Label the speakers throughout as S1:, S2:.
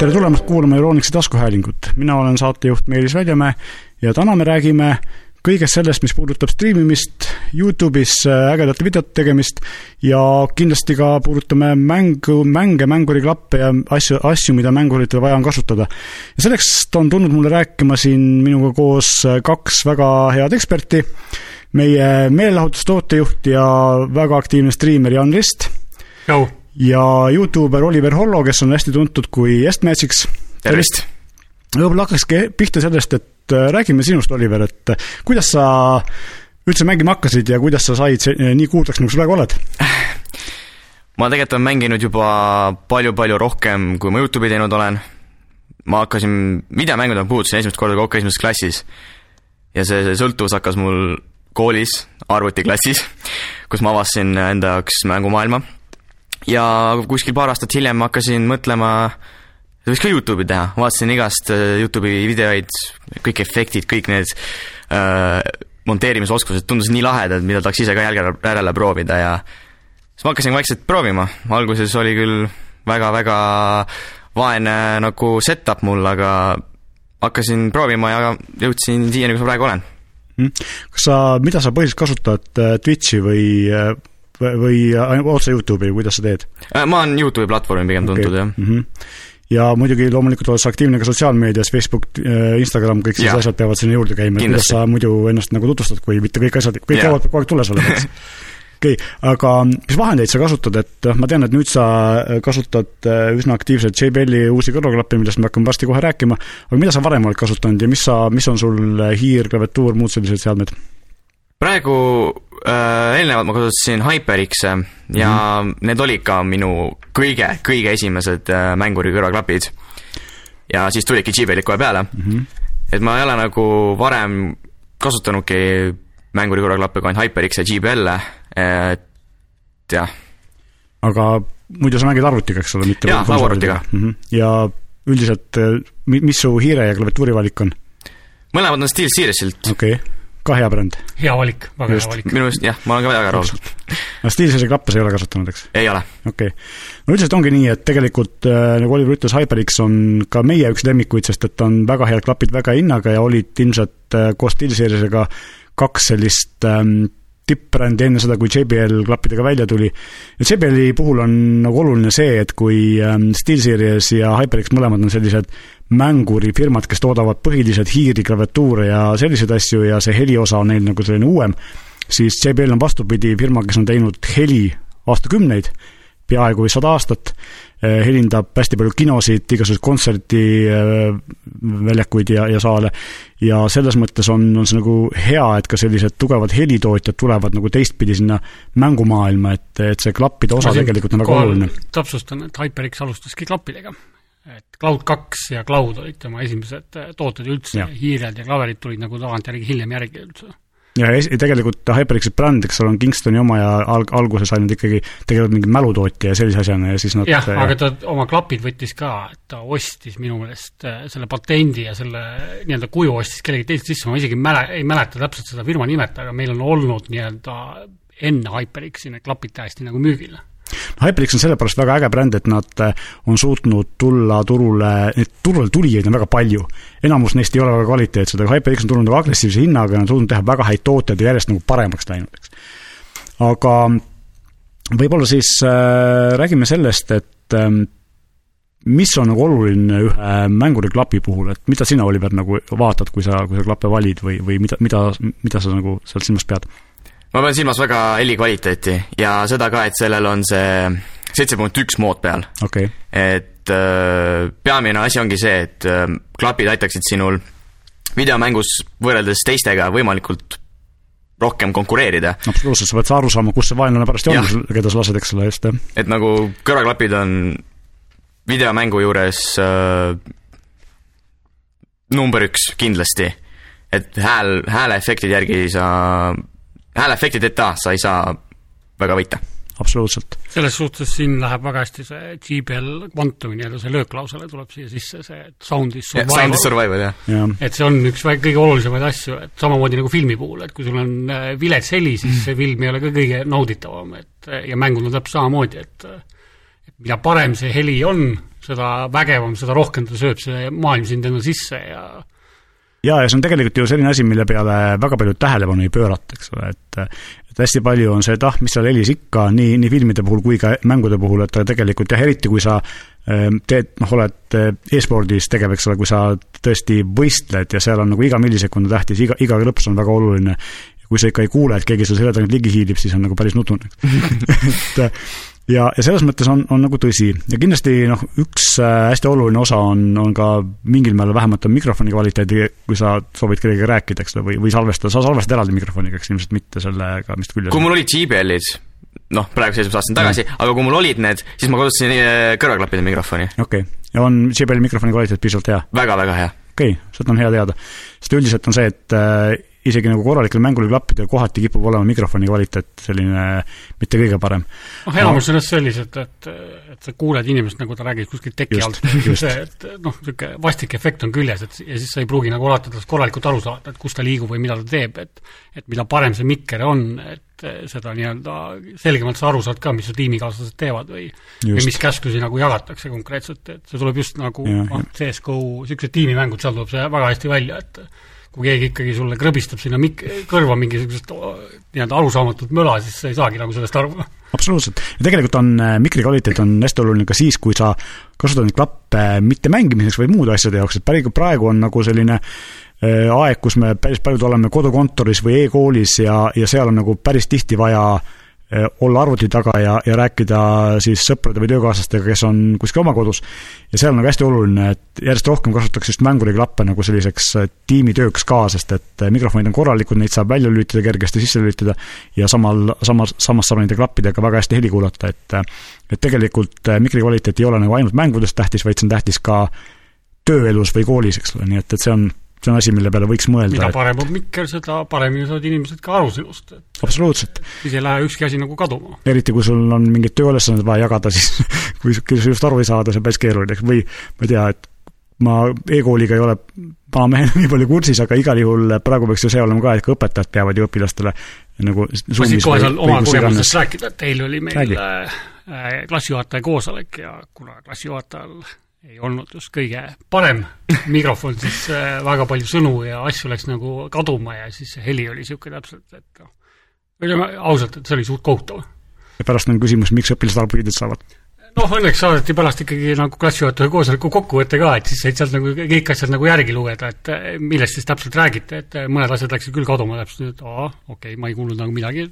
S1: tere tulemast kuulama Euronixi taskuhäälingut, mina olen saatejuht Meelis Väljamäe ja täna me räägime kõigest sellest, mis puudutab striimimist, Youtube'is äh, ägedate videote tegemist ja kindlasti ka puudutame mängu, mänge, mänguriklappe ja asju, asju, mida mänguritel vaja on kasutada. ja selleks on tulnud mulle rääkima siin minuga koos äh, kaks väga head eksperti, meie meelelahutustootejuht ja väga aktiivne striimer Jan Rist. Ja Youtuber Oliver Hollo, kes on hästi tuntud kui Estmagics.
S2: tervist!
S1: võib-olla hakkakski pihta sellest, et äh, räägime sinust, Oliver, et kuidas sa üldse mängima hakkasid ja kuidas sa said nii kuulsaks, nagu sa praegu oled?
S2: ma tegelikult olen mänginud juba palju-palju rohkem, kui ma Youtube'i teinud olen. ma hakkasin, videomängudega puutusin esimest korda kokku esimeses klassis. ja see, see sõltuvus hakkas mul koolis, arvutiklassis, kus ma avastasin enda jaoks mängumaailma. Ja kuskil paar aastat hiljem hakkasin mõtlema, et võiks ka Youtube'i teha, vaatasin igast äh, Youtube'i videoid, kõik efektid, kõik need äh, monteerimisoskused tundusid nii lahedad, mida tahaks ise ka järele, järele proovida ja siis ma hakkasin vaikselt proovima, alguses oli küll väga-väga vaene nagu set-up mul, aga hakkasin proovima ja jõudsin siiani, kus ma praegu olen.
S1: Hmm. kas sa, mida sa põhiliselt kasutad, äh, Twitchi või või, või otse Youtube'i, kuidas sa teed?
S2: Äh, ma olen Youtube'i platvormi pigem okay. tuntud, jah mm. -hmm
S1: ja muidugi loomulikult olles aktiivne ka sotsiaalmeedias, Facebook, äh, Instagram, kõik sellised asjad peavad sinna juurde käima, kuidas sa muidu ennast nagu tutvustad, kui mitte kõik asjad, kõik jäävad kogu aeg tulles olema, eks okei okay,, aga mis vahendeid sa kasutad, et noh, ma tean, et nüüd sa äh, kasutad äh, üsna aktiivselt JBL-i uusi kõrvaklappe, millest me hakkame varsti kohe rääkima, aga mida sa varem oled kasutanud ja mis sa, mis on sul hiir, klaviatuur, muud sellised seadmed?
S2: praegu äh, eelnevalt ma kasutasin HyperX-e ja mm need olid ka minu kõige, kõige esimesed äh, mänguri kõrvaklapid. ja siis tulidki G-Belid kohe peale mm. -hmm. et ma ei ole nagu varem kasutanudki mänguri kõrvaklappe kui ainult HyperX ja GBL-e, et jah.
S1: aga muidu sa mängid arvutiga, eks ole, mitte
S2: jaa, lauaarvutiga mm.
S1: -hmm. ja üldiselt, äh, mis su hiire ja klaviatuuri valik on?
S2: mõlemad on SteelSeriesilt.
S1: okei okay ka hea bränd.
S3: hea valik, väga Just. hea valik.
S2: minu meelest jah, ma olen ka väga rahul.
S1: no Steelseri klappe sa ei ole kasutanud, eks?
S2: ei ole.
S1: okei okay.. no üldiselt ongi nii, et tegelikult äh, nagu Oliver ütles, HyperX on ka meie üks lemmikuid, sest et on väga head klapid väga hinnaga ja olid ilmselt äh, koos Steelseriga kaks sellist ähm, tippbrändi enne seda, kui JBL klappidega välja tuli. ja JBL-i puhul on nagu oluline see, et kui ähm, SteelSeries ja HyperX mõlemad on sellised mängurifirmad, kes toodavad põhiliselt hiiri, klaviatuure ja selliseid asju ja see heliosa on neil nagu selline uuem, siis JBL on vastupidi firma, kes on teinud heli aastakümneid, peaaegu sada aastat, helindab hästi palju kinosid, igasuguseid kontserdiväljakuid ja, ja saale, ja selles mõttes on, on see nagu hea, et ka sellised tugevad helitootjad tulevad nagu teistpidi sinna mängumaailma, et, et see klappide osa tegelikult on väga oluline.
S3: täpsustan, et HyperX alustaski klappidega et Cloud kaks ja Cloud olid tema esimesed äh, tooted üldse, hiired ja klaverid tulid nagu tagantjärgi hiljem järgi üldse.
S1: Ja es-, tegelikult HyperX-i bränd, eks ole, on Kingstoni oma ja alg-, alguses ainult ikkagi tegelikult mingi mälutootja ja sellise asjana ja siis nad
S3: jah, aga ta oma klapid võttis ka, et ta ostis minu meelest äh, selle patendi ja selle nii-öelda kuju ostis kellegi teiselt sisse, ma isegi ei mäle-, ei mäleta täpselt seda firma nimet, aga meil on olnud nii-öelda enne HyperX-i need klapid täiesti nagu müügil
S1: HyperX on sellepärast väga äge bränd, et nad äh, on suutnud tulla turule, neid turule tulijaid on väga palju. enamus neist ei ole väga kvaliteetsed, aga HyperX on tulnud nagu agressiivse hinnaga ja on suutnud teha väga häid tooteid ja järjest nagu paremaks läinud, eks. aga võib-olla siis äh, räägime sellest, et ähm, mis on nagu oluline ühe mänguriklapi puhul, et mida sina, Oliver, nagu vaatad, kui sa, kui sa klappe valid või, või mida, mida, mida sa nagu sealt silmas pead?
S2: Ma pean silmas väga heli kvaliteeti ja seda ka, et sellel on see seitse punkt üks mood peal
S1: okay..
S2: et äh, peamine asi ongi see, et äh, klapid aitaksid sinul videomängus võrreldes teistega võimalikult rohkem konkureerida.
S1: absoluutselt, sa pead aru saama, kus see vaenlane parajasti on, keda sa lased, eks ole, just, jah.
S2: et nagu kõrvaklapid on videomängu juures äh, number üks kindlasti. et hääl, hääleefektide järgi sa häälefektideta sa ei saa väga võita.
S1: absoluutselt.
S3: selles suhtes siin läheb väga hästi see GBL Quantumi nii-öelda see lööklausele tuleb siia sisse, see sound is survival.
S2: Sound is survival, jah
S3: ja.. et see on üks väga, kõige olulisemaid asju, et samamoodi nagu filmi puhul, et kui sul on äh, vilets heli, siis see film ei ole ka kõige nauditavam, et ja mängud on täpselt samamoodi, et mida parem see heli on, seda vägevam, seda rohkem ta sööb see maailm sind enda sisse ja
S1: jaa, ja see on tegelikult ju selline asi, mille peale väga palju tähelepanu ei pöörata, eks ole, et et hästi palju on see, et ah, mis seal helis ikka, nii, nii filmide puhul kui ka mängude puhul, et tegelikult jah, eriti kui sa ähm, teed, noh, oled äh, e-spordis tegev, eks ole, kui sa tõesti võistled ja seal on nagu iga millisekund on tähtis, iga, iga klõps on väga oluline, kui sa ikka ei kuule, et keegi sul selja tagant ligi hiilib, siis on nagu päris nutune. Et ja, ja selles mõttes on, on nagu tõsi ja kindlasti noh, üks äh, hästi oluline osa on, on ka mingil määral vähemalt on mikrofoni kvaliteedi, kui sa soovid kellegagi rääkida, eks ole, või, või salvestada, sa salvestad eraldi mikrofoniga, eks ilmselt mitte sellega, mis küljes
S2: kui mul olid JBL-id, noh, praegu seitsmest aastat tagasi mm., aga kui mul olid need, siis ma kasutasin äh, kõrvaklappide mikrofoni.
S1: okei okay., ja on JBL-i mikrofoni kvaliteet piisavalt hea?
S2: väga-väga hea.
S1: okei okay,, seda on hea teada. sest üldiselt on see, et äh, isegi nagu korralikel mänguklappidel kohati kipub olema mikrofoni kvaliteet selline mitte kõige parem.
S3: noh, enamus sellest sellised, et, et sa kuuled inimest, nagu ta räägib kuskilt teki alt, see, et noh, niisugune vastik efekt on küljes, et ja siis sa ei pruugi nagu alati tast korralikult aru saada, et kus ta liigub või mida ta teeb, et et mida parem see mikker on, et seda nii-öelda selgemalt sa aru saad ka, mis su tiimikaaslased teevad või või mis käsklusi nagu jagatakse konkreetselt, et see tuleb just nagu noh, CS-GO, niisugused tiimimängud, seal tuleb see väga hästi välja, et kui keegi ikkagi sulle krõbistab sinna mik-, kõrva mingisugust nii-öelda arusaamatut möla, siis sa ei saagi nagu sellest aru.
S1: absoluutselt, ja tegelikult on äh, mikri kvaliteet on hästi oluline ka siis, kui sa kasutad neid klappe mitte mängimiseks, vaid muude asjade jaoks, et praegu, praegu on nagu selline äh, aeg, kus me päris paljud oleme kodukontoris või e-koolis ja, ja seal on nagu päris tihti vaja äh, olla arvuti taga ja, ja rääkida siis sõprade või töökaaslastega, kes on kuskil oma kodus. ja see on nagu hästi oluline, et järjest rohkem kasutatakse just mänguriklappe nagu selliseks eh, tiimitööks ka, sest et eh, mikrofonid on korralikud, neid saab välja lülitada kergesti, sisse lülitada ja samal, samas, samas saab nende klappidega väga hästi heli kuulata, et et tegelikult mikri kvaliteet ei ole nagu ainult mängudes tähtis, vaid see on tähtis ka tööelus või koolis, eks ole, nii et, et see on see on asi, mille peale võiks mõelda.
S3: mida parem on mikker, seda paremini saavad inimesed ka aru sinust.
S1: absoluutselt.
S3: siis ei lähe ükski asi nagu kaduma.
S1: eriti, kui sul on mingid tööülesanded vaja jagada, siis kui, just aru ei saada, see on päris keeruline, või ma ei tea, et ma e-kooliga ei ole vanamehena nii palju kursis, aga igal juhul praegu peaks ju see olema ka, et ka õpetajad peavad ju õpilastele nagu
S3: ma siin kohe seal oma kogemusest rääkida, et eile oli meil Räägi. Äh, klassijuhataja koosolek ja kuna klassijuhatajal ei olnud just kõige parem mikrofon, siis äh, väga palju sõnu ja asju läks nagu kaduma ja siis see heli oli niisugune täpselt, et noh, ütleme ausalt, et see oli suht kohutav.
S1: ja pärast on küsimus, miks õpilased hiidet saavad?
S3: noh, õnneks saadeti pärast ikkagi nagu klassijuhataja koosoleku kokkuvõte ka, et siis said sealt nagu kõik asjad nagu järgi lugeda, et äh, millest siis täpselt räägite, et äh, mõned asjad läksid küll kaduma täpselt, et aa, okei okay,, ma ei kuulnud nagu midagi.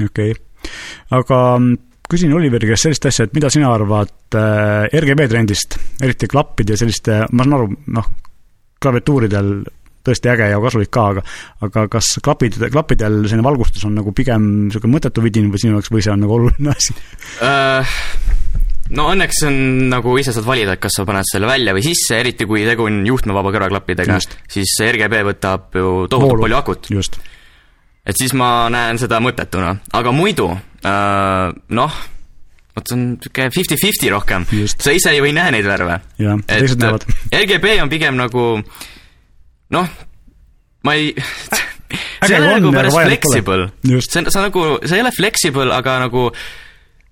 S1: okei okay., aga küsin Oliveri käest sellist asja, et mida sina arvad äh, RGB trendist, eriti klappide ja selliste, ma saan aru, noh, klaviatuuridel tõesti äge ja kasulik ka, aga aga kas klapid, klappidel selline valgustus on nagu pigem niisugune mõttetu vidin või sinu jaoks või see on nagu oluline asi
S2: uh...? no õnneks on nagu ise saad valida, et kas sa paned selle välja või sisse, eriti kui tegu on juhtmevaba kõrvaklappidega, siis RGB võtab ju tohutult palju akut. et siis ma näen seda mõttetuna, aga muidu noh, vot see on niisugune fifty-fifty rohkem. sa ise ju ei näe neid värve.
S1: et
S2: RGB on pigem nagu noh, ma ei see ei ole nagu päris flexible. see on, on nagu, see ei ole flexible, aga nagu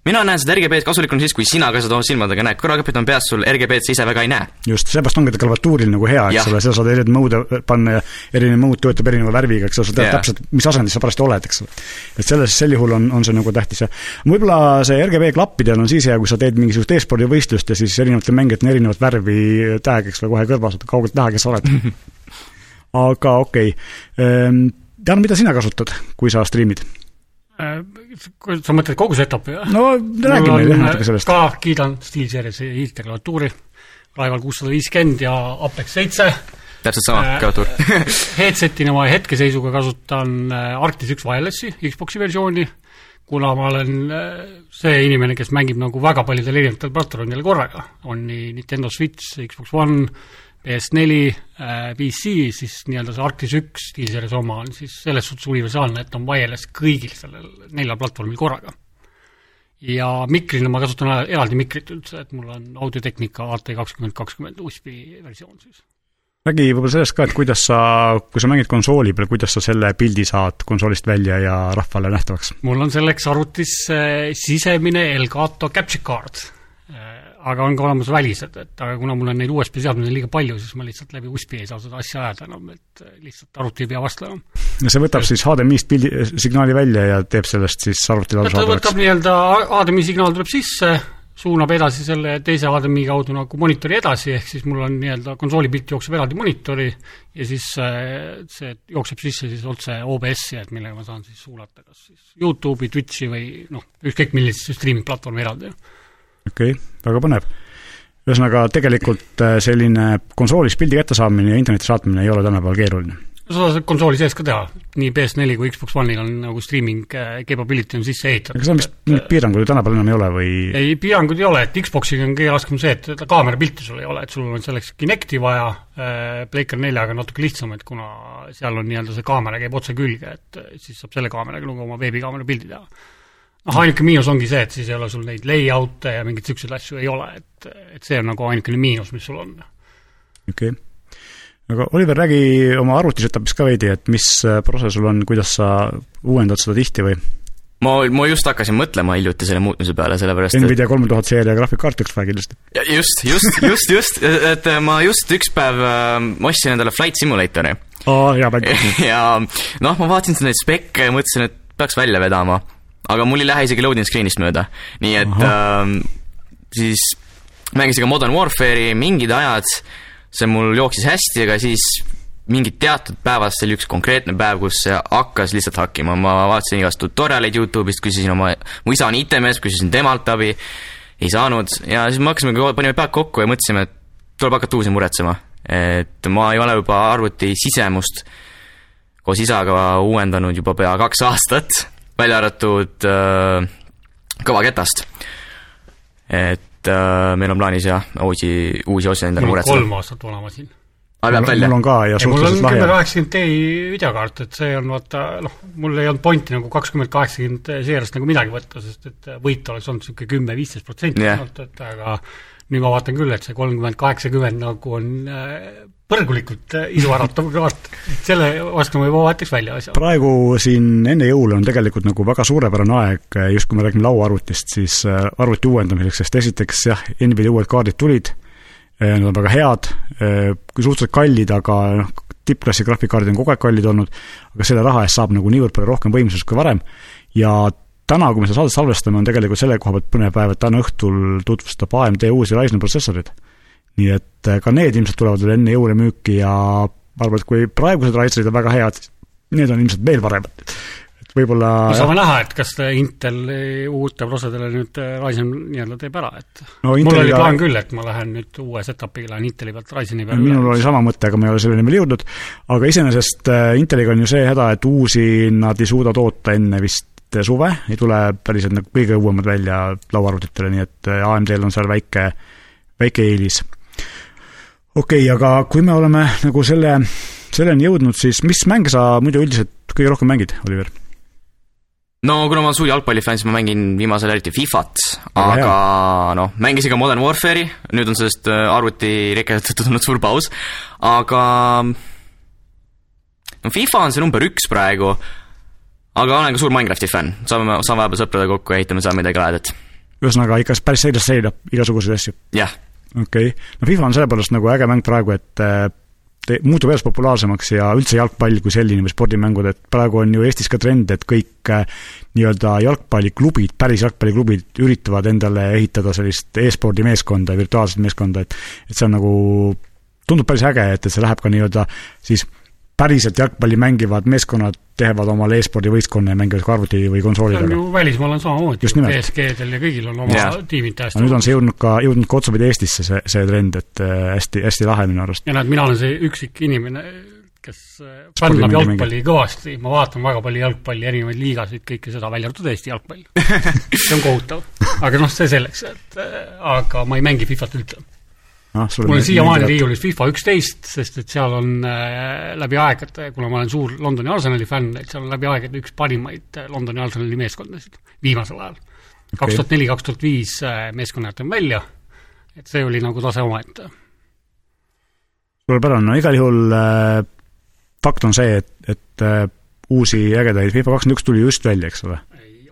S2: mina näen seda RGB-d kasulik on siis, kui sina ka seda silmadega näed, kõrvaklapid on peas sul, RGB-d sa ise väga ei näe.
S1: just, seepärast ongi ta klaviatuuril nagu hea, eks ole, seal saad erinevaid mõõde panna ja erinev mõõt töötab erineva värviga, eks ole, sa tead täpselt, mis asendis sa parajasti oled, eks ole. et selles, sel juhul on, on see nagu tähtis ja võib-olla see RGB klappidel on siis hea, kui sa teed mingisugust e-spordivõistlust ja siis erinevatel mängijatel on erinevat värvi tag, eks ole, kohe kõrvas, kaugelt näha, kes sa oled aga okei okay., ehm, Jaan, mida sina kasutad, kui sa striimid?
S3: Äh, sa mõtled kogu setup'i, jah?
S1: no räägi meile jah natuke sellest.
S3: ka kiidan SteelSeries hiilte klaviatuuri, Raival kuussada viiskümmend ja Apex seitse.
S2: täpselt sama äh, klaviatuur
S3: Headsetina ma hetkeseisuga kasutan äh, Arctis üks Wirelessi, Xbox'i versiooni, kuna ma olen see inimene, kes mängib nagu väga paljudel erinevatel platvormidel korraga, on nii Nintendo Switch, Xbox One, PS4, äh, PC, siis nii-öelda see Arctis üks SteelSeries oma on siis selles suhtes universaalne, et on wireless kõigil sellel neljal platvormil korraga. ja mikrina ma kasutan eraldi mikrit üldse, et mul on audiotehnika AT kakskümmend kakskümmend USB versioon siis.
S1: räägi võib-olla sellest ka, et kuidas sa, kui sa mängid konsooli peal, kuidas sa selle pildi saad konsoolist välja ja rahvale nähtavaks?
S3: mul on selleks arvutis sisemine Elgato capture card aga on ka olemas välised, et aga kuna mul on neid USB seadmeid liiga palju, siis ma lihtsalt läbi USB ei saa seda asja ajada enam, et lihtsalt arvuti ei pea vastu enam.
S1: ja see võtab siis HDMI-st pildi, signaali välja ja teeb sellest siis arvutile
S3: arusaadavaks? võtab nii-öelda, HDMI signaal tuleb sisse, suunab edasi selle teise HDMI kaudu nagu monitori edasi, ehk siis mul on nii-öelda konsooli pilt jookseb eraldi monitori ja siis äh, see jookseb sisse siis otse OBS-i, et millega ma saan siis suunata kas siis Youtube'i, Twitch'i või noh, ükskõik millisesse streaming platvormi eraldi.
S1: Okei okay,, väga põnev. ühesõnaga, tegelikult äh, selline konsoolis pildi kättesaamine ja internetti saatmine ei ole tänapäeval keeruline
S3: seda saab konsooli sees ka teha, nii PS4 kui Xbox One'il on nagu streaming äh, capability on sisse ehitatud.
S1: aga seal vist mingit piiranguid ju tänapäeval enam ei ole või?
S3: ei, piiranguid ei ole, et Xboxiga on kõige raskem see, et kaamera pilti sul ei ole, et sul on selleks Kinecti vaja, äh, Playcar neljaga natuke lihtsam, et kuna seal on nii-öelda see kaamera käib otse külge, et siis saab selle kaameraga nagu oma veebikaamera pildi teha. Noh, ainuke miinus ongi see, et siis ei ole sul neid layout'e ja mingeid niisuguseid asju ei ole, et, et see on nagu ainukene miinus, mis sul on.
S1: okei okay aga Oliver, räägi oma arvutisetup'ist ka veidi, et mis äh, prose sul on, kuidas sa uuendad seda tihti või?
S2: ma, ma just hakkasin mõtlema hiljuti selle muutmise peale, sellepärast
S1: Nvidia kolme tuhat seeria graafikkaart üks päev kindlasti.
S2: just, just, just, just, et ma just üks päev äh, ostsin endale Flight Simulatori.
S1: aa, hea mäng.
S2: ja noh, ma vaatasin neid spekke ja mõtlesin, et peaks välja vedama. Aga mul ei lähe isegi loading screen'ist mööda. nii et äh, siis mängisin ka Modern Warfare'i mingid ajad see mul jooksis hästi, aga siis mingid teatud päevast, see oli üks konkreetne päev, kus see hakkas lihtsalt hakkima, ma vaatasin igast tutorialeid Youtube'ist, küsisin oma, mu isa on IT-mees, küsisin temalt abi, ei saanud ja siis me hakkasime, panime pead kokku ja mõtlesime, et tuleb hakata uusi muretsema. et ma ei ole juba arvuti sisemust koos isaga uuendanud juba pea kaks aastat, välja arvatud äh, kõvaketast. et et äh, meil on plaanis jah, uusi, uusi asju endale muretseda.
S3: kolm aastat vana masin.
S2: aa, läheb välja?
S1: mul on ka ja suhteliselt
S3: on kümme kaheksakümmend Ti videokaart, et see on vaata, noh, mul ei olnud pointi nagu kakskümmend kaheksakümmend seerast nagu midagi võtta, sest et võit oleks olnud niisugune kümme-viisteist protsenti ainult, et aga nüüd ma vaatan küll, et see kolmkümmend, kaheksakümmend nagu on äh, põrgulikult äh, isuäratav kaart, selle vastu ma juba vaataks välja asja.
S1: praegu siin enne jõule on tegelikult nagu väga suurepärane aeg, äh, just kui me räägime lauaarvutist, siis arvuti uuendamiseks, sest esiteks jah, Nvidia uued kaardid tulid, nad on väga head, suhteliselt kallid, aga noh, tippklassi graafikaardid on kogu aeg kallid olnud, aga selle raha eest saab nagu niivõrd palju rohkem võimsust kui varem ja täna, kui me seda saadet salvestame, on tegelikult selle koha pealt põnev päev, et täna õhtul tutvustab AMD uusi Ryzeni protsessorid. nii et äh, ka need ilmselt tulevad veel enne jõule müüki ja ma arvan, et kui praegused Ryzenid on väga head, need on ilmselt veel paremad. et võib-olla
S3: no saame näha, et kas Intel uute prosedele nüüd äh, Ryzen nii-öelda teeb ära, et no, Inteliga... mul oli plaan küll, et ma lähen nüüd uue setup'iga, lähen Inteli pealt Ryzeni peale
S1: minul oli sama mõte, aga ma ei ole selleni veel jõudnud, aga iseenesest äh, Inteliga on ju see häda, et uusi nad ei suuda toota enne vist suve, ei tule päriselt nagu kõige uuemad välja lauaarvutitele, nii et äh, AMD-l on seal väike, väike eelis. okei okay,, aga kui me oleme nagu selle, selleni jõudnud, siis mis mänge sa muidu üldiselt kõige rohkem mängid, Oliver?
S2: no kuna ma olen suur jalgpallifänn, siis ma mängin viimasel eriti Fifat, aga noh, mängisin ka Modern Warfare'i, nüüd on sellest äh, arvuti riketatud tulnud suur paus, aga no FIFA on see number üks praegu, aga olen ka suur Minecrafti fänn, saame, saan vahepeal sõpradega kokku ja ehitame seal midagi lahedat.
S1: ühesõnaga ikka päris selgelt seirab igasuguseid asju?
S2: jah.
S1: okei okay., no FIFA on sellepärast nagu äge mäng praegu, et äh, te, muutub järjest populaarsemaks ja üldse jalgpall kui selline või spordimängud, et praegu on ju Eestis ka trend, et kõik äh, nii-öelda jalgpalliklubid, päris jalgpalliklubid üritavad endale ehitada sellist e-spordi meeskonda, virtuaalset meeskonda, et et see on nagu, tundub päris äge, et, et see läheb ka nii-öelda siis päriselt jalgpalli mängivad meeskonnad teevad omale e-spordi võistkonna ja mängivad ka arvuti või konsoolidega.
S3: see on ju välismaal on samamoodi, PSG-del ja kõigil on oma tiimid täiesti
S1: nüüd on see jõudnud ka, jõudnud ka otsapidi Eestisse, see, see trend, et äh, hästi, hästi lahe minu arust.
S3: ja näed, mina olen see üksik inimene, kes äh, fännab jalgpalli kõvasti, ma vaatan väga palju jalgpalli, erinevaid liigasid, kõike seda, välja arvatud Eesti jalgpall see on kohutav. aga noh, see selleks, et äh, aga ma ei mängi Fifat üldse
S1: noh,
S3: mul on siiamaani riiulis FIFA üksteist, sest et seal on äh, läbi aegade, kuna ma olen suur Londoni Arsenali fänn, et seal on läbi aegade üks parimaid äh, Londoni Arsenali meeskondasid viimasel ajal. kaks tuhat neli, kaks tuhat viis äh, meeskonna jätan välja, et see oli nagu tase omaette.
S1: suurepärane, no igal juhul äh, fakt on see, et, et äh, uusi ägedaid, FIFA kakskümmend üks tuli just välja, eks ole?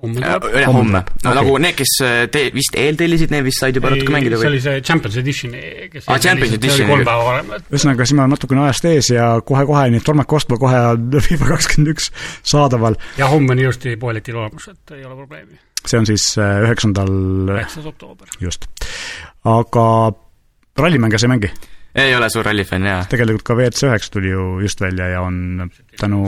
S3: Homme
S2: Äh,
S3: tuleb.
S2: jah, homme. no
S1: Okei.
S2: nagu need, kes äh, te vist eeltellisid, need vist said juba natuke mängida
S3: see
S2: või?
S3: oli see Champions Edition, kes
S2: Aa, Champions
S3: see oli
S2: Edition,
S3: kolm päeva varem,
S1: ühesõnaga, siin me oleme natukene ajast ees ja kohe-kohe, nii et tormake ostma, kohe on FIFA kakskümmend üks saadaval.
S3: ja homme on ilusti poeletil olemas, et ei ole probleemi.
S1: see on siis äh, üheksandal,
S3: üheksas oktoober.
S1: just. aga rallimänge sa ei mängi?
S2: Ei ole suur rallifänn jaa.
S1: tegelikult ka WRC üheksa tuli ju just välja ja on tänu,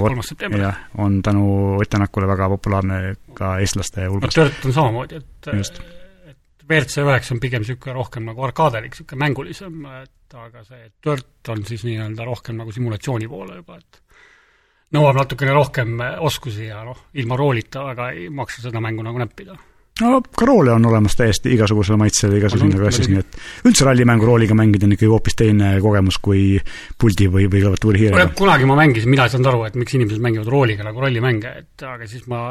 S1: jah, on tänu Ott Tänakule väga populaarne ka eestlaste
S3: no
S1: hulgas.
S3: Dirt on samamoodi, et
S1: Just.
S3: et WRC üheksa on pigem niisugune rohkem nagu arkaadelik, niisugune mängulisem, et aga see Dirt on siis nii-öelda rohkem nagu simulatsiooni poole juba, et nõuab natukene rohkem oskusi ja noh, ilma roolita väga ei maksa seda mängu nagu näppida.
S1: No roole on olemas täiesti igasugusele maitsele igas hinnaklassis, nii et üldse rallimängu rooliga mängida on ikkagi hoopis teine kogemus kui puldi või, või klaviatuurihiirega.
S3: kunagi ma mängisin, mina ei saanud aru, et miks inimesed mängivad rooliga nagu rollimänge, et aga siis ma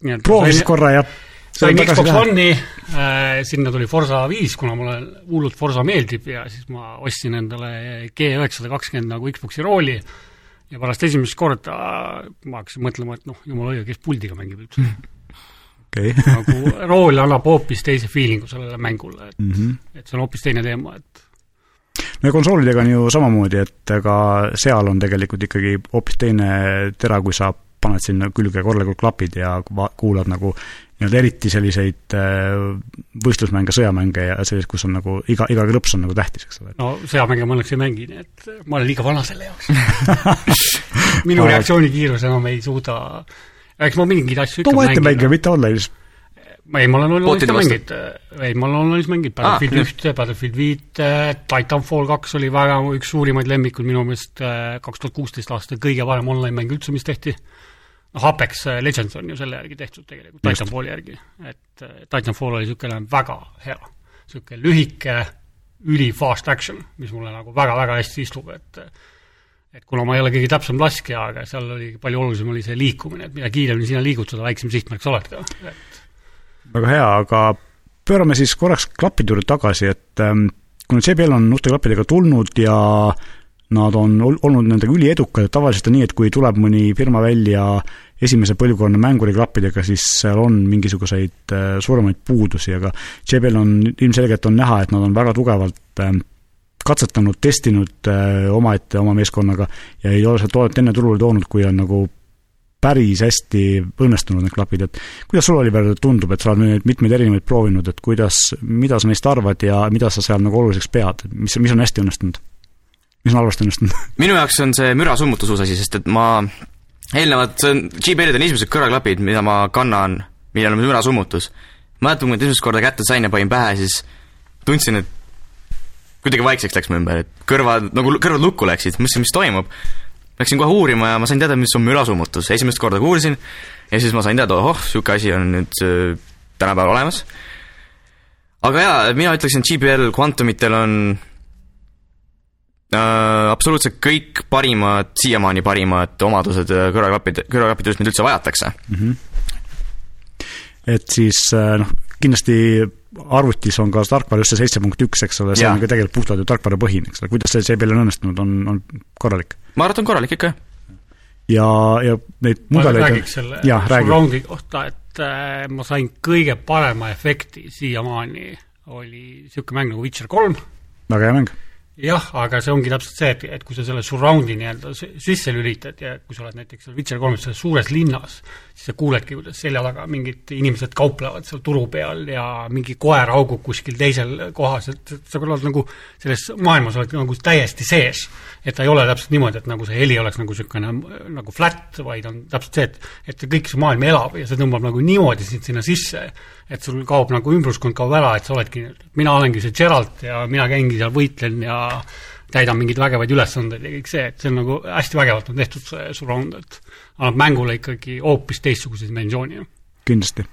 S3: nii-öelda
S1: proovisid korra ja
S3: sain Xbox One'i äh,, sinna tuli Forsa viis, kuna mulle hullult Forsa meeldib ja siis ma ostsin endale G920 nagu Xbox'i rooli ja pärast esimest korda ma hakkasin mõtlema, et noh, jumala õige, kes puldiga mängib üldse.
S1: okei,
S3: nagu rool annab hoopis teise feeling'u sellele mängule, et,
S1: Mhm.
S3: et see on hoopis teine teema, et
S1: no ja konsoolidega on ju samamoodi, et ka seal on tegelikult ikkagi hoopis teine tera, kui sa paned sinna külge korralikult klapid ja kuulad nagu nii-öelda eriti selliseid äh, võistlusmänge, sõjamänge ja selliseid, kus on nagu iga, iga klõps on nagu tähtis, eks ole.
S3: no sõjamänge ma õnneks ei mängi, nii et ma olen liiga vana selle jaoks. minu reaktsioonikiirus enam ei suuda, eks ma mingeid asju ikka
S1: too
S3: mängin
S1: mänge, mitte online'is.
S3: ma ei, ma olen online'is ka mänginud, ei ma olen online'is mänginud,
S2: Ah,
S3: Battlefield ühte, Battlefield viite, Titanfall kaks oli väga üks suurimaid lemmikud minu meelest äh, kaks tuhat kuusteist aasta kõige parem online mäng üldse, mis tehti. noh, Apex äh, Legends on ju selle järgi tehtud tegelikult. Titanfalli järgi, et äh, Titanfall oli niisugune väga hea, niisugune lühike, üli fast action, mis mulle nagu väga-väga hästi istub, et et kuna ma ei ole kõige täpsem laskja, aga seal oli palju olulisem oli see liikumine, et mida kiiremini sina liigud, seda väiksem sihtmärk sa oled ka, et
S1: väga hea, aga pöörame siis korraks klappide juurde tagasi, et ähm, kuna JBL on uute klappidega tulnud ja nad on ol- olnud nendega üliedukad, et tavaliselt on nii, et kui tuleb mõni firma välja esimese põlvkonna mänguriklappidega, siis seal on mingisuguseid äh, suuremaid puudusi, aga JBL on ilmselgelt on näha, et nad on väga tugevalt ähm, katsetanud, testinud äh, omaette oma meeskonnaga ja ei ole seda toodet enne turule toonud, kui on nagu päris hästi õnnestunud need klapid, et kuidas sul, Oliver, tundub, et sa oled nüüd mitmeid erinevaid proovinud, et kuidas, mida sa neist arvad ja mida sa seal nagu oluliseks pead, mis, mis on hästi õnnestunud? mis on halvasti õnnestunud?
S2: minu jaoks on see mürasummutus uus asi, sest et ma eelnevalt, see on, JBL-id on esimesed kõrvaklapid, mida ma kannan, millel on mürasummutus. mäletan, kui ma esimest korda kätte sain ja panin pähe, siis tundsin, et kuidagi vaikseks läks mu ümber, et kõrvad, nagu kõrvad lukku läksid, mõtlesin, mis toimub. Läksin kohe uurima ja ma sain teada, mis on mürasummutus, esimest korda kuulsin ja siis ma sain teada, ohoh, niisugune asi on nüüd äh, tänapäeval olemas. aga jaa, mina ütleksin, et GBL Quantumitel on äh, absoluutselt kõik parimad, siiamaani parimad omadused äh, kõrvaklappide, kõrvaklappidest, mida üldse vajatakse.
S1: et siis äh, noh, kindlasti arvutis on ka tarkvara just see seitse punkt üks, eks ole, see
S2: Jaa.
S1: on ka tegelikult puhtalt ju tarkvarapõhine, eks ole, kuidas see JBL on õnnestunud, on, on korralik.
S2: ma arvan, et on korralik ikka, jah.
S1: ja, ja neid mudeleid
S3: räägiks selle surround'i kohta, et äh, ma sain kõige parema efekti siiamaani, oli niisugune mäng nagu Witcher kolm,
S1: väga hea mäng.
S3: jah, aga see ongi täpselt see, et, et kui sa selle surround'i nii-öelda si- sisse lülitad ja kui sa oled näiteks seal Witcher kolmes selles suures linnas, siis sa kuuledki, kuidas selja taga mingid inimesed kauplevad seal turu peal ja mingi koer haugub kuskil teisel kohas, et et sa oled nagu selles maailmas oled nagu täiesti sees. et ta ei ole täpselt niimoodi, et nagu see heli oleks nagu niisugune nagu flat, vaid on täpselt see, et et kõik see maailm elab ja see tõmbab nagu niimoodi sind sinna sisse, et sul kaob nagu ümbruskond kaob ära, et sa oledki, mina olengi see Geralt ja mina käingi seal, võitlen ja täidan mingeid vägevaid ülesandeid ja kõik see, et see on nagu hästi vägevalt on tehtud see surround, et annab mängule ikkagi hoopis teistsuguse dimensiooni.
S1: kindlasti.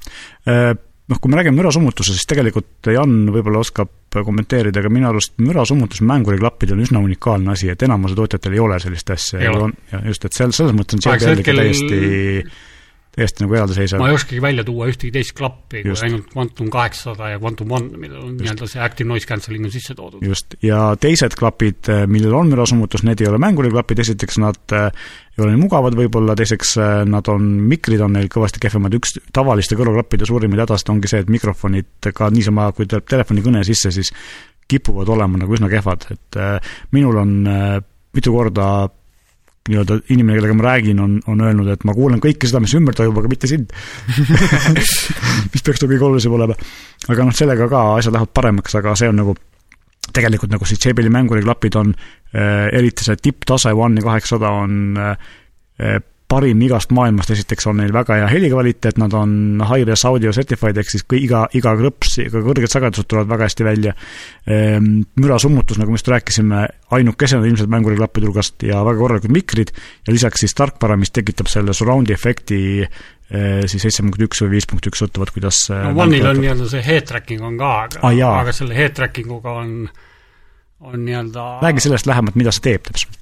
S1: Noh, kui me räägime mürasummutusest, siis tegelikult Jan võib-olla oskab kommenteerida, aga minu arust mürasummutus mänguriklappidel on üsna unikaalne asi, et enamuse tootjatel ei ole sellist asja ja just, et seal selles mõttes on ikka
S3: hetkel-
S1: täiesti täiesti nagu eraldiseisev.
S3: ma ei oskagi välja tuua ühtegi teist klappi Just. kui ainult Quantum kaheksasada ja Quantum One, millel on nii-öelda see active noise cancelling on sisse toodud.
S1: just, ja teised klapid, eh, millel on mürasummutus, need ei ole mänguriklapid, esiteks nad äh, ei ole nii mugavad võib-olla, teiseks äh, nad on, mikrid on neil kõvasti kehvemad, üks tavaliste kõrvaklappide suurimaid hädasid ongi see, et mikrofonid ka niisama, kui tuleb telefonikõne sisse, siis kipuvad olema nagu üsna kehvad, et minul on mitu korda nii-öelda inimene, kellega ma räägin, on, on öelnud, et ma kuulen kõike seda, mis ümber toimub, aga mitte sind mis peaks nagu kõige olulisem olema. aga noh, sellega ka asjad lähevad paremaks, aga see on nagu tegelikult nagu siis JBL-i mänguriklapid on äh,, eriti see tipptase One kaheksasada on äh, parim igast maailmast, esiteks on neil väga hea helikvaliteet, nad on high-res audio certified, ehk siis iga, iga krõps, ka kõrged sagedused tulevad väga hästi välja. Ehm, mürasummutus, nagu me just rääkisime, ainukesena ilmselt mänguriklappide hulgast ja väga korralikud mikrid ja lisaks siis tarkvara, mis tekitab selle surround'i efekti eh, siis seitse punkt üks või viis punkt üks, sõltuvalt kuidas
S3: eh, no One'il on nii-öelda see head tracking on ka, aga ah,, aga selle head tracking uga on, on nii-öelda
S1: räägi sellest lähemalt, mida see teeb täpselt.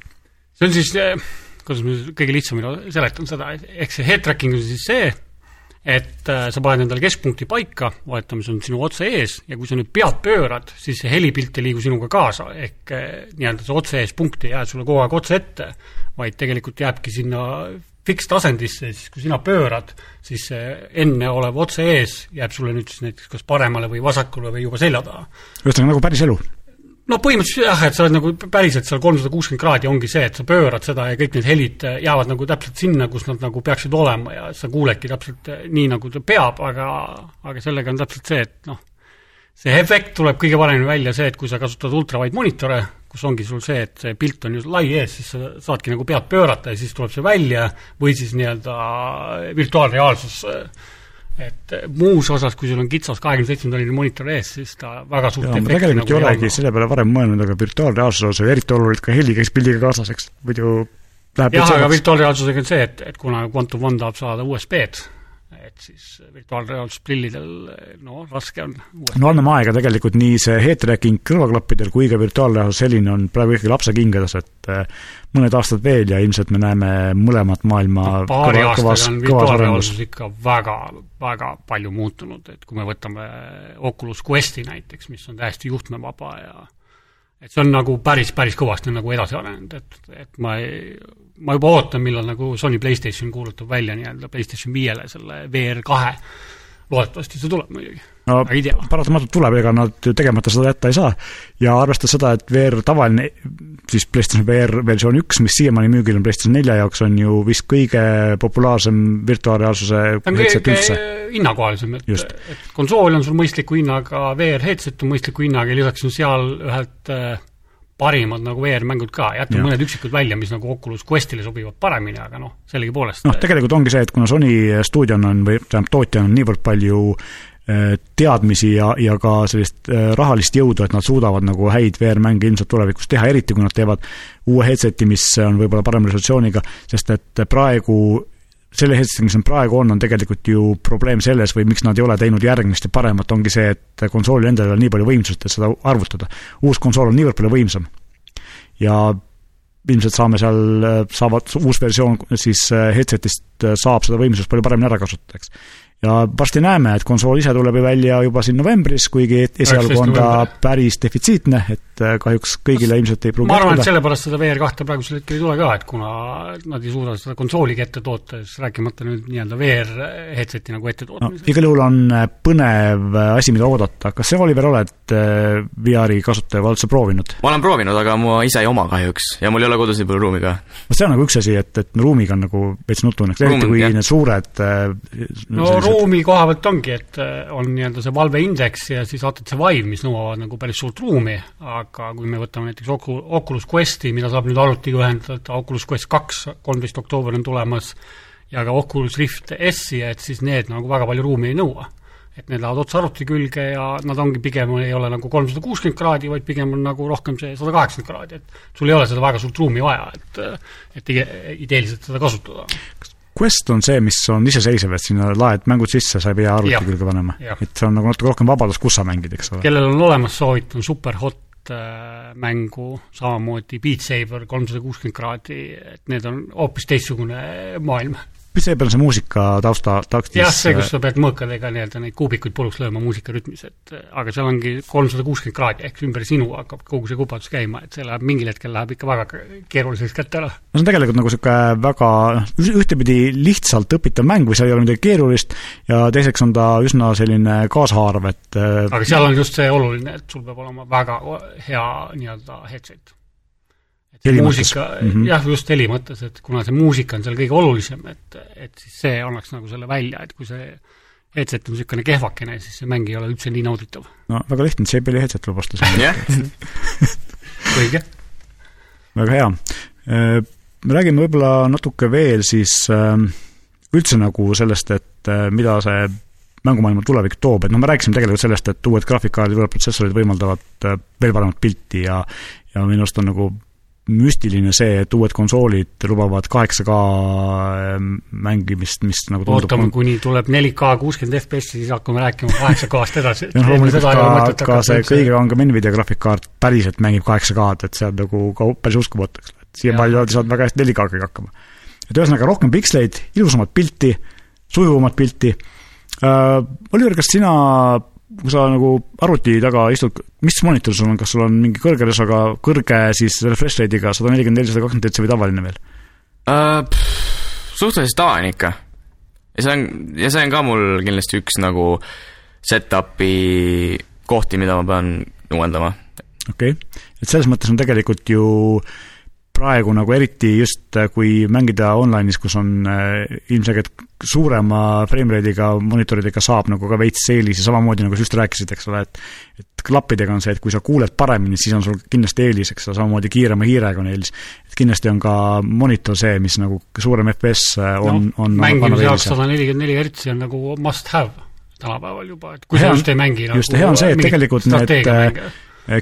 S3: see on siis eh, kuidas ma kõige lihtsamini seletan seda, ehk see head tracking on siis see, et äh, sa paned endale keskpunkti paika, vaata, mis on sinu otse ees, ja kui sa nüüd pead pöörad, siis see helipilt ei liigu sinuga kaasa, ehk äh, nii-öelda see otse ees punkt ei jää sulle kogu aeg otse ette, vaid tegelikult jääbki sinna fikstasendisse, siis kui sina pöörad, siis see enne olev otse ees jääb sulle nüüd siis näiteks kas paremale või vasakule või juba selja taha.
S1: ühesõnaga nagu päris elu
S3: no põhimõtteliselt jah, et sa oled nagu päriselt seal kolmsada kuuskümmend kraadi ongi see, et sa pöörad seda ja kõik need helid äh, jäävad nagu täpselt sinna, kus nad nagu peaksid olema ja sa kuuledki täpselt äh, nii, nagu ta peab, aga, aga sellega on täpselt see, et noh, see efekt tuleb kõige paremini välja see, et kui sa kasutad ultrawide monitore, kus ongi sul see, et see pilt on ju lai ees, siis sa saadki nagu pead pöörata ja siis tuleb see välja, või siis nii-öelda virtuaalreaalsus äh, et eh, muus osas, kui sul on kitsas kahekümne seitsme tonnine monitor ees, siis ta väga suurt
S1: ma tegelikult nagu ei olegi selle peale varem mõelnud, aga virtuaalreaalsuse osas eriti oluliselt ka heli käis pildiga kaasas, eks, muidu
S3: läheb jah, aga virtuaalreaalsusega on see, et, et kuna Quantum One tahab saada USB-d, et siis virtuaalreaalsusprillidel no raske on.
S1: no anname aega tegelikult nii see head tracking kõrvaklappidel kui ka virtuaalreaalsus selline on praegu ikkagi lapsekingades, et äh, mõned aastad veel ja ilmselt me näeme mõlemat maailma
S3: no, paari aastaga on virtuaalreaalsus ikka väga, väga palju muutunud, et kui me võtame Oculus Questi näiteks, mis on täiesti juhtmevaba ja et see on nagu päris, päris kõvasti nagu edasi arenenud, et, et ma ei, ma juba ootan, millal nagu Sony PlayStation kuulutab välja nii-öelda PlayStation viiele selle VR kahe. loodetavasti see tuleb muidugi
S1: no paratamatult tuleb, ega nad ju tegemata seda jätta ei saa. ja arvestades seda, et VR tavaline, siis PlayStation VR versioon üks, mis siiamaani müügil on PlayStation nelja jaoks, on ju vist kõige populaarsem virtuaalreaalsuse headset üldse.
S3: hinnakohalisem, et, et konsool on sul mõistliku hinnaga, VR headset on mõistliku hinnaga ja lisaks on seal ühelt äh, parimad nagu VR-mängud ka, jätame mõned üksikud välja, mis nagu Oculus Questile sobivad paremini, aga noh, sellegipoolest
S1: noh, tegelikult ongi see, et kuna Sony stuudiona on või tähendab, tootjana on niivõrd palju äh, teadmisi ja, ja ka sellist äh, rahalist jõudu, et nad suudavad nagu häid VR-mänge ilmselt tulevikus teha, eriti kui nad teevad uue headset'i, mis on võib-olla parema resolutsiooniga, sest et praegu selle hetkeni, mis on praegu on, on tegelikult ju probleem selles või miks nad ei ole teinud järgmist ja paremat, ongi see, et konsoolil endal ei ole nii palju võimsust, et seda arvutada. uus konsool on niivõrd palju võimsam. ja ilmselt saame seal, saavad, uus versioon siis headset'ist saab seda võimsust palju paremini ära kasutada, eks ja varsti näeme, et konsool ise tuleb ju välja juba siin novembris, kuigi esialgu on ta päris defitsiitne, et äh, kahjuks kõigile ilmselt ei pruugi
S3: ma arvan, et sellepärast seda VR kahte praegusel hetkel ei tule ka, et kuna nad ei suuda seda konsooligi ette toota, siis rääkimata nüüd nii-öelda VR headset'i nagu ette tootmisest
S1: no,. igal juhul on äh, põnev äh, asi, mida oodata. kas sa, Oliver, oled VR-i kasutaja või oled sa proovinud?
S2: ma olen proovinud, aga ma ise ei oma kahjuks ja mul ei ole kodus nii palju ruumi ka.
S1: no see on nagu üks asi, et, et ruumiga on nagu veits nutune, eriti kui jah. need suured
S3: no ruumi koha pealt ongi, et äh, on nii-öelda see valveindeks ja siis HTC Vive, mis nõuavad nagu päris suurt ruumi, aga kui me võtame näiteks Ocu-, Oculus Questi, mida saab nüüd arvutiga ühendada, Oculus Quest kaks, kolmteist oktoober on tulemas, ja ka Oculus Rift S-i, et siis need nagu väga palju ruumi ei nõua. et need lähevad otse arvuti külge ja nad ongi pigem, ei ole nagu kolmsada kuuskümmend kraadi, vaid pigem on nagu rohkem see sada kaheksakümmend kraadi, et sul ei ole seda väga suurt ruumi vaja, et et ideeliselt seda kasutada.
S1: kas Quest on see, mis on iseseisev, et sinna laed mängud sisse, sa ei pea arvuti külge panema. et see on nagu natuke rohkem vabadust, kus sa mängid, eks ole.
S3: kellel on olemas, soovitan Superhot äh, mängu, samamoodi Beat Saber kolmsada kuuskümmend kraadi, et need on hoopis teistsugune maailm.
S1: Mis see peal see muusika tausta, takstis
S3: jah, see, kus sa pead mõõkadega nii-öelda neid kuubikuid puruks lööma muusika rütmis, et aga seal ongi kolmsada kuuskümmend kraadi, ehk ümber sinu hakkab kogu see kupatus käima, et see läheb, mingil hetkel läheb ikka väga keeruliseks kätte ära.
S1: no see on tegelikult nagu niisugune väga ühtepidi lihtsalt õpitav mäng või seal ei ole midagi keerulist ja teiseks on ta üsna selline kaasahaarav, et
S3: aga seal on just see oluline, et sul peab olema väga hea nii-öelda headset muusika, mm -hmm. jah, just heli mõttes, et kuna see muusika on seal kõige olulisem, et, et siis see annaks nagu selle välja, et kui see headset on niisugune kehvakene, siis see mäng ei ole üldse nii nauditav.
S1: no väga lihtne, JBL-i headset osta sinna
S3: õige.
S1: väga hea. Äh, me räägime võib-olla natuke veel siis äh, üldse nagu sellest, et äh, mida see mängumaailma tulevik toob, et noh, me rääkisime tegelikult sellest, et uued graafikakaardid, uued protsessorid võimaldavad veel paremat pilti ja ja minu arust on nagu müstiline see, et uued konsoolid lubavad 8K ähm, mängimist, mis nagu
S3: tundub ootame, kuni tuleb 4K kuuskümmend FPS-i, siis hakkame rääkima 8K-st edasi.
S1: ja noh, loomulikult ka, ka see kõige kangem Nvidia graafikkaart päriselt mängib 8K-d, et see on nagu ka päris uskumatu, eks ole, et siiamaani oled saanud väga hästi 4K-ga hakkama. et ühesõnaga, rohkem piksleid, ilusamat pilti, sujuvamat pilti uh,, Oliver, kas sina kui sa nagu arvuti taga istud, mis monitor sul on, kas sul on mingi kõrge resoga, kõrge siis refresh rate'iga sada nelikümmend neli, sada kakskümmend hertsi või tavaline veel
S2: uh,? suhteliselt tavaline ikka. ja see on, ja see on ka mul kindlasti üks nagu set-up'i kohti, mida ma pean uuendama.
S1: okei okay., et selles mõttes on tegelikult ju äh, praegu nagu eriti just, äh, kui mängida online'is, kus on äh, ilmselgelt suurema frame rate'iga monitoridega saab nagu ka veits eelis ja samamoodi nagu sa just rääkisid, eks ole, et et klappidega on see, et kui sa kuuled paremini, siis on sul kindlasti eelis, eks ole, samamoodi kiirema hiirega on eelis. et kindlasti on ka monitor see, mis nagu suurem FPS äh, on no,, on
S3: mängimise jaoks sada nelikümmend neli hertsi on nagu must have tänapäeval juba, et kui sa just ei mängi
S1: just nagu, hea on see, et tegelikult need mänge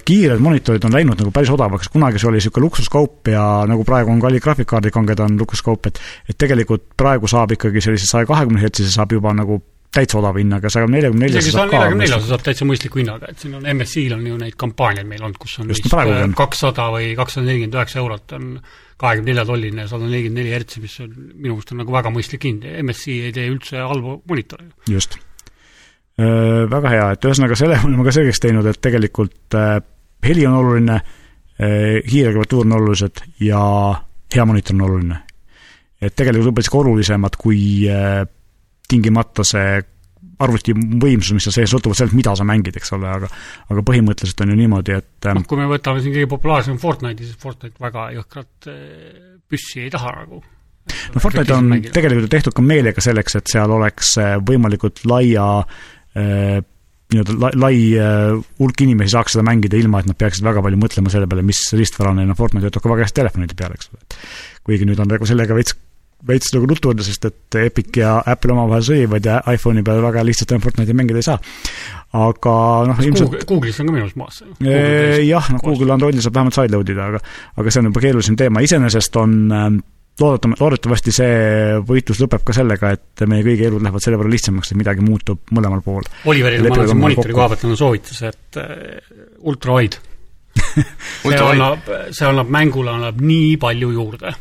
S1: kiired monitorid on läinud nagu päris odavaks, kunagi see oli niisugune luksuskaup ja nagu praegu on kallid graafikkaardid kanged, on luksuskaup, et et tegelikult praegu saab ikkagi sellise saja kahekümne hertsise saab juba nagu täitsa odava hinnaga, saja neljakümne nelja
S3: isegi saja neljakümne nelja saab täitsa mõistliku hinnaga, et siin on MSI-l on ju neid kampaaniaid meil olnud, kus on
S1: Just, vist
S3: kakssada või kakssada nelikümmend üheksa eurot on kahekümne nelja tolline ja sada nelikümmend neli hertsi, mis on minu meelest on nagu väga mõistlik hind MSI ei tee üldse halbu monitore.
S1: just. Äh, väga hea, et ühesõnaga selle oleme ka selgeks teinud, et tegelikult äh, heli on oluline, äh, hiireklaviatuur on olulised ja hea monitor on oluline. et tegelikult võib-olla isegi olulisemad kui tingimata see arvuti võimsus, mis seal sees, sõltuvalt sellest, mida sa mängid, eks ole, aga aga põhimõtteliselt on ju niimoodi, et
S3: noh, kui me võtame siin kõige populaarsem Fortnite'i, siis Fortnite väga jõhkrat püssi ei taha nagu.
S1: no Fortnite on tegelikult ju tehtud ka meelega selleks, et seal oleks võimalikult laia äh, Äh, nii-öelda lai, äh, hulk inimesi saaks seda mängida, ilma et nad peaksid väga palju mõtlema selle peale, mis riistvara neil on, Fortnite töötab ka väga hästi telefonide peal, eks ole. kuigi nüüd on nagu sellega veits, veits nagu nuttunud, sest et Epic ja Apple omavahel sõivad ja iPhone'i peal väga lihtsalt enam Fortnite'i mängida ei saa. aga noh, ilmselt
S3: Google'is on ka minu arust maas.
S1: jah, noh, Google Androidil saab vähemalt sideload ida, aga aga see on juba keerulisem teema, iseenesest on äh, loodetame, loodetavasti see võitlus lõpeb ka sellega, et meie kõigi elud lähevad selle võrra lihtsamaks, et midagi muutub mõlemal pool.
S3: Oliveril ma annan siin monitori koha pealt annan soovituse, et äh, ultrawide see annab, see annab mängule, annab nii palju juurde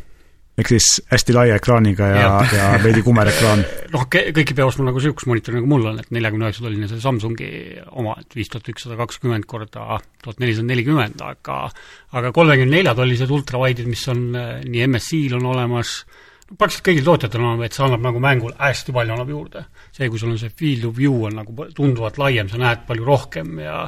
S1: ehk siis hästi laia ekraaniga ja, ja, ja veidi kumer ekraan.
S3: noh, kõik ei pea ostma nagu niisugust monitori, nagu mul on, et neljakümne üheksa tolline see Samsungi oma, et viis tuhat ükssada kakskümmend korda tuhat nelisada nelikümmend, aga aga kolmekümne nelja tollised ultrawide'id, mis on eh, nii MSI-l on olemas, praktiliselt kõigil tootjatel on, et see annab nagu mängule hästi palju annab juurde. see, kui sul on see field of view on nagu tunduvalt laiem, sa näed palju rohkem ja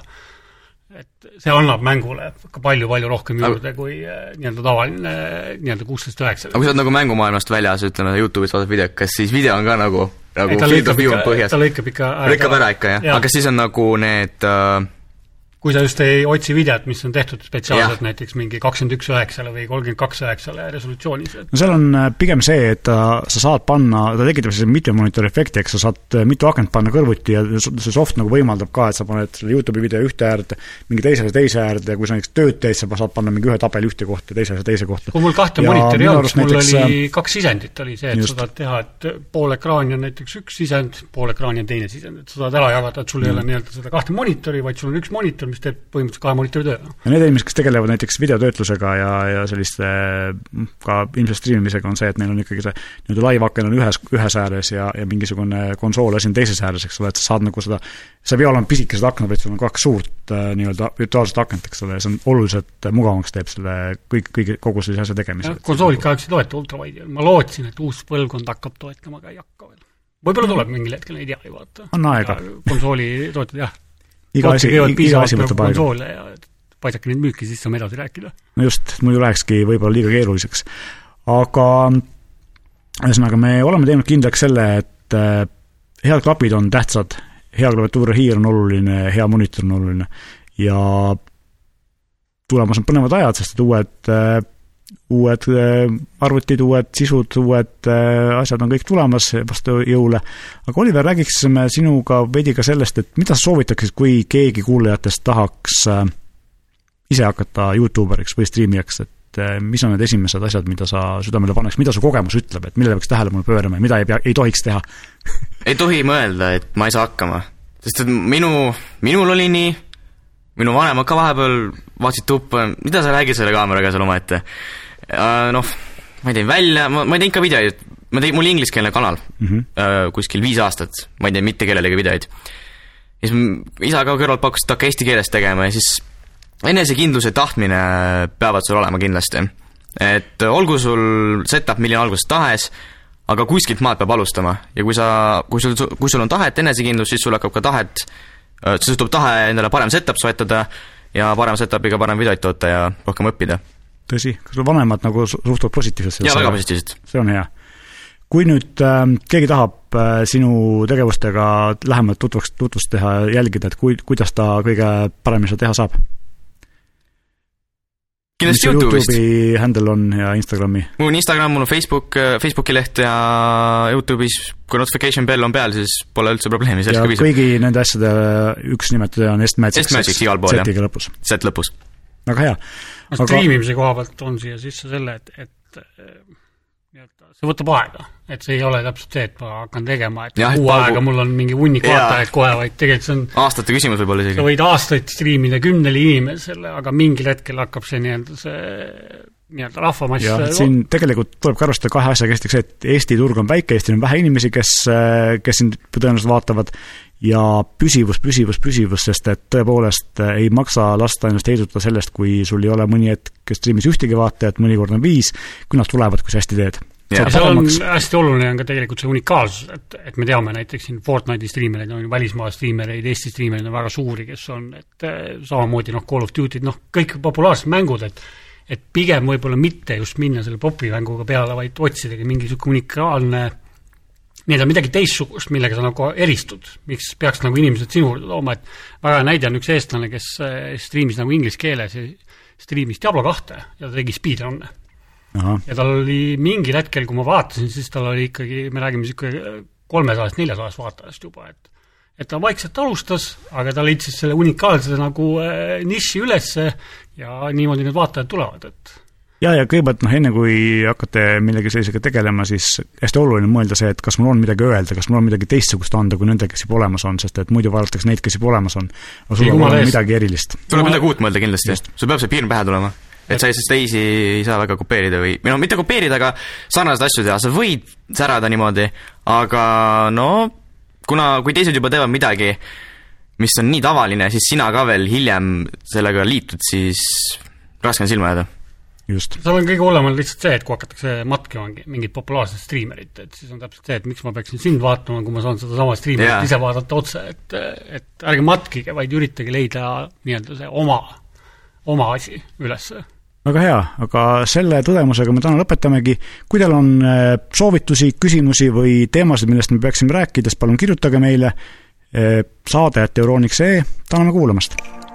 S3: et see annab mängule ka palju-palju rohkem juurde aga... kui äh, nii-öelda tavaline nii-öelda kuusteist üheksa.
S2: aga kui sa oled nagu mängumaailmast väljas, ütleme Youtube'is vaatad videot, kas siis video on ka nagu, nagu view on põhjas?
S3: ta lõikab ikka
S2: lõikab ära ikka, jah ja.? aga siis on nagu need äh,
S3: kui sa just ei otsi videot, mis on tehtud spetsiaalselt ja. näiteks mingi kakskümmend üks üheksale või kolmkümmend kaks üheksale resolutsioonis.
S1: no seal on äh, pigem see, et ta, sa saad panna, ta tekitab sellise mitmemonitori efekti, eks sa saad äh, mitu akent panna kõrvuti ja see soft nagu võimaldab ka, et sa paned selle Youtube'i video ühte äärde, mingi teisele teise äärde ja kui sa näiteks tööd teed, sa saad panna mingi ühe tabeli ühte kohta ja teise teise kohta.
S3: kui mul kahte monitori ei olnud, siis mul näiteks, oli äh, kaks sisendit, oli see, et just. sa saad teha, et pool ekraani on näiteks üks sisend, pool ekraani on teine sisend, et sa saad ära jagada, et sul mm. ei ole nii-öelda seda kahte monitori, vaid sul on üks monitor, mis teeb põhimõtteliselt kahe monitori töö.
S1: ja need inimesed, kes tegelevad näiteks videotöötlusega ja, ja selliste ka ilmselt striimimisega, on see, et neil on ikkagi see nii-öelda laivaken on ühes, ühes ääres ja, ja mingisugune konsool asi on teises ääres, eks ole, et sa saad nagu seda, sa ei pea olema pisikesed aknad, vaid sul on kaks suurt äh, nii-öelda virtuaalset akent, eks ole, ja see on oluliselt mugavamaks teeb selle kõik, kõigi, kogu sellise asja tegemise.
S3: konsoolid kahjuks ei toeta ultrawide'i, ma lootsin, et uus põlvkond hakkab toetama, aga ei hakka veel võib-olla tuleb mingil hetkel, ei tea ju vaata.
S1: on aega.
S3: konsooli toetada jah.
S1: Iga asi, iga asi võtab aega.
S3: paisake neid müüki, siis saame edasi rääkida.
S1: no just, muidu lähekski võib-olla liiga keeruliseks. aga ühesõnaga, me oleme teinud kindlaks selle, et äh, head klapid on tähtsad, hea klaviatuur ja hiir on oluline, hea monitor on oluline ja tulemas on põnevad ajad, sest et uued äh, uued äh, arvutid, uued sisud, uued äh, asjad on kõik tulemas vastu jõule. aga Oliver, räägiksime sinuga veidi ka sellest, et mida sa soovitaksid, kui keegi kuulajatest tahaks äh, ise hakata Youtuberiks või striimijaks, et mis on need esimesed asjad, mida sa südamele paneks, mida su kogemus ütleb, et millele peaks tähelepanu pöörama ja mida ei pea, ei tohiks teha
S2: ei tohi mõelda, et ma ei saa hakkama. sest et minu, minul oli nii, minu vanemad ka vahepeal vaatasid tuppa, mida sa räägid selle kaameraga seal omaette noh, ma ei teinud välja, ma, ma ei teinud ka videoid, ma tegin, mul ingliskeelne kanal mm -hmm. kuskil viis aastat, ma ei teinud mitte kellelegi videoid. ja siis isa ka kõrvalt pakkus, et hakka eesti keeles tegema ja siis enesekindlus ja tahtmine peavad sul olema kindlasti. et olgu sul setup milline algusest tahes, aga kuskilt maalt peab alustama ja kui sa, kui sul, kui sul on tahet, enesekindlus, siis sul hakkab ka tahet Äh, tuleb tahe endale parem setup soetada ja parema setup'iga parem videoid toota ja rohkem õppida.
S1: tõsi, kas sul vanemad nagu suhtuvad positiivselt
S2: jaa, väga positiivselt.
S1: see on hea. kui nüüd äh, keegi tahab äh, sinu tegevustega lähemalt tutvust, tutvust teha ja jälgida, et kui, kuidas ta kõige paremini seda teha saab?
S2: Kindlasti Youtube'ist.
S1: Youtube'i handle on ja Instagrami?
S2: mul on Instagram, mul on Facebook, äh, Facebooki leht ja Youtube'is, kui notification bell on peal, siis pole üldse probleemi,
S1: sellest ka piisab. kõigi nende asjade üks nimetaja on Estmagic.
S2: Estmagic igal pool,
S1: jah. lõpus.
S2: Z lõpus.
S1: väga hea.
S3: no striimimise koha pealt on siia sisse selle, et, et nii-öelda see võtab aega, et see ei ole täpselt see, et ma hakkan tegema, et ja, kuu aega mul on mingi hunnik vaatajaid kohe, vaid tegelikult see on
S2: aastate küsimus võib-olla isegi.
S3: sa võid aastaid striimida kümnele inimesele, aga mingil hetkel hakkab see nii-öelda see nii-öelda rahvamass
S1: jah, siin tegelikult tuleb ka arvestada kahe asjaga, esiteks see, et Eesti turg on väike, Eestil on vähe inimesi, kes, kes sind tõenäoliselt vaatavad, ja püsivus, püsivus, püsivus, sest et tõepoolest ei maksa lasta ennast heidutada sellest, kui sul ei ole mõni hetk striimis ühtegi vaatajat, mõnikord on viis, kui nad tulevad, kui sa hästi teed
S3: ja seal on hästi oluline on ka tegelikult see unikaalsus, et, et me teame näiteks siin Fortnite'i striimereid on ju, välismaa striimereid, Eesti striimereid on väga suuri, kes on, et eh, samamoodi noh, Call of Duty'd, noh, kõik populaarsed mängud, et et pigem võib-olla mitte just minna selle popimänguga peale, vaid otsidagi mingi niisugune unikaalne nii-öelda midagi teistsugust, millega sa nagu eristud, miks peaks nagu inimesed sinu juurde tooma, et väga hea näide on üks eestlane, kes eh, striimis nagu inglise keeles striimis Diablo kahte ja ta tegi speedrun'e ja tal oli mingil hetkel, kui ma vaatasin, siis tal oli ikkagi, me räägime niisugune kolmesajast, neljasajast vaatajast juba, et et ta vaikselt alustas, aga ta leidis selle unikaalse nagu äh, niši ülesse ja niimoodi need vaatajad tulevad, et
S1: ja, ja kõigepealt noh, enne kui hakkate millegi sellisega tegelema, siis hästi oluline mõelda see, et kas mul on midagi öelda, kas mul on midagi teistsugust anda, kui nendel, kes juba olemas on, sest et muidu vaadatakse neid, kes juba olemas on. aga sul on midagi erilist.
S2: tuleb midagi uut mõelda kindlasti, sul peab see piirn pähe tulema et sa siis teisi ei saa väga kopeerida või, või noh, mitte kopeerida, aga sarnaseid asju teha, sa võid särada niimoodi, aga no kuna, kui teised juba teevad midagi, mis on nii tavaline, siis sina ka veel hiljem sellega liitud, siis raske on silma jääda.
S1: just.
S3: seal on kõige hullem on lihtsalt see, et kui hakatakse matkima mingit populaarset striimerit, et siis on täpselt see, et miks ma peaksin sind vaatama, kui ma saan sedasama striimerit yeah. ise vaadata otse, et et ärge matkige, vaid üritage leida nii-öelda see oma, oma asi ülesse
S1: väga hea, aga selle tõdemusega me täna lõpetamegi. kui teil on äh, soovitusi, küsimusi või teemasid, millest me peaksime rääkida, siis palun kirjutage meile äh, saade, et euroonik.ee, täname kuulamast!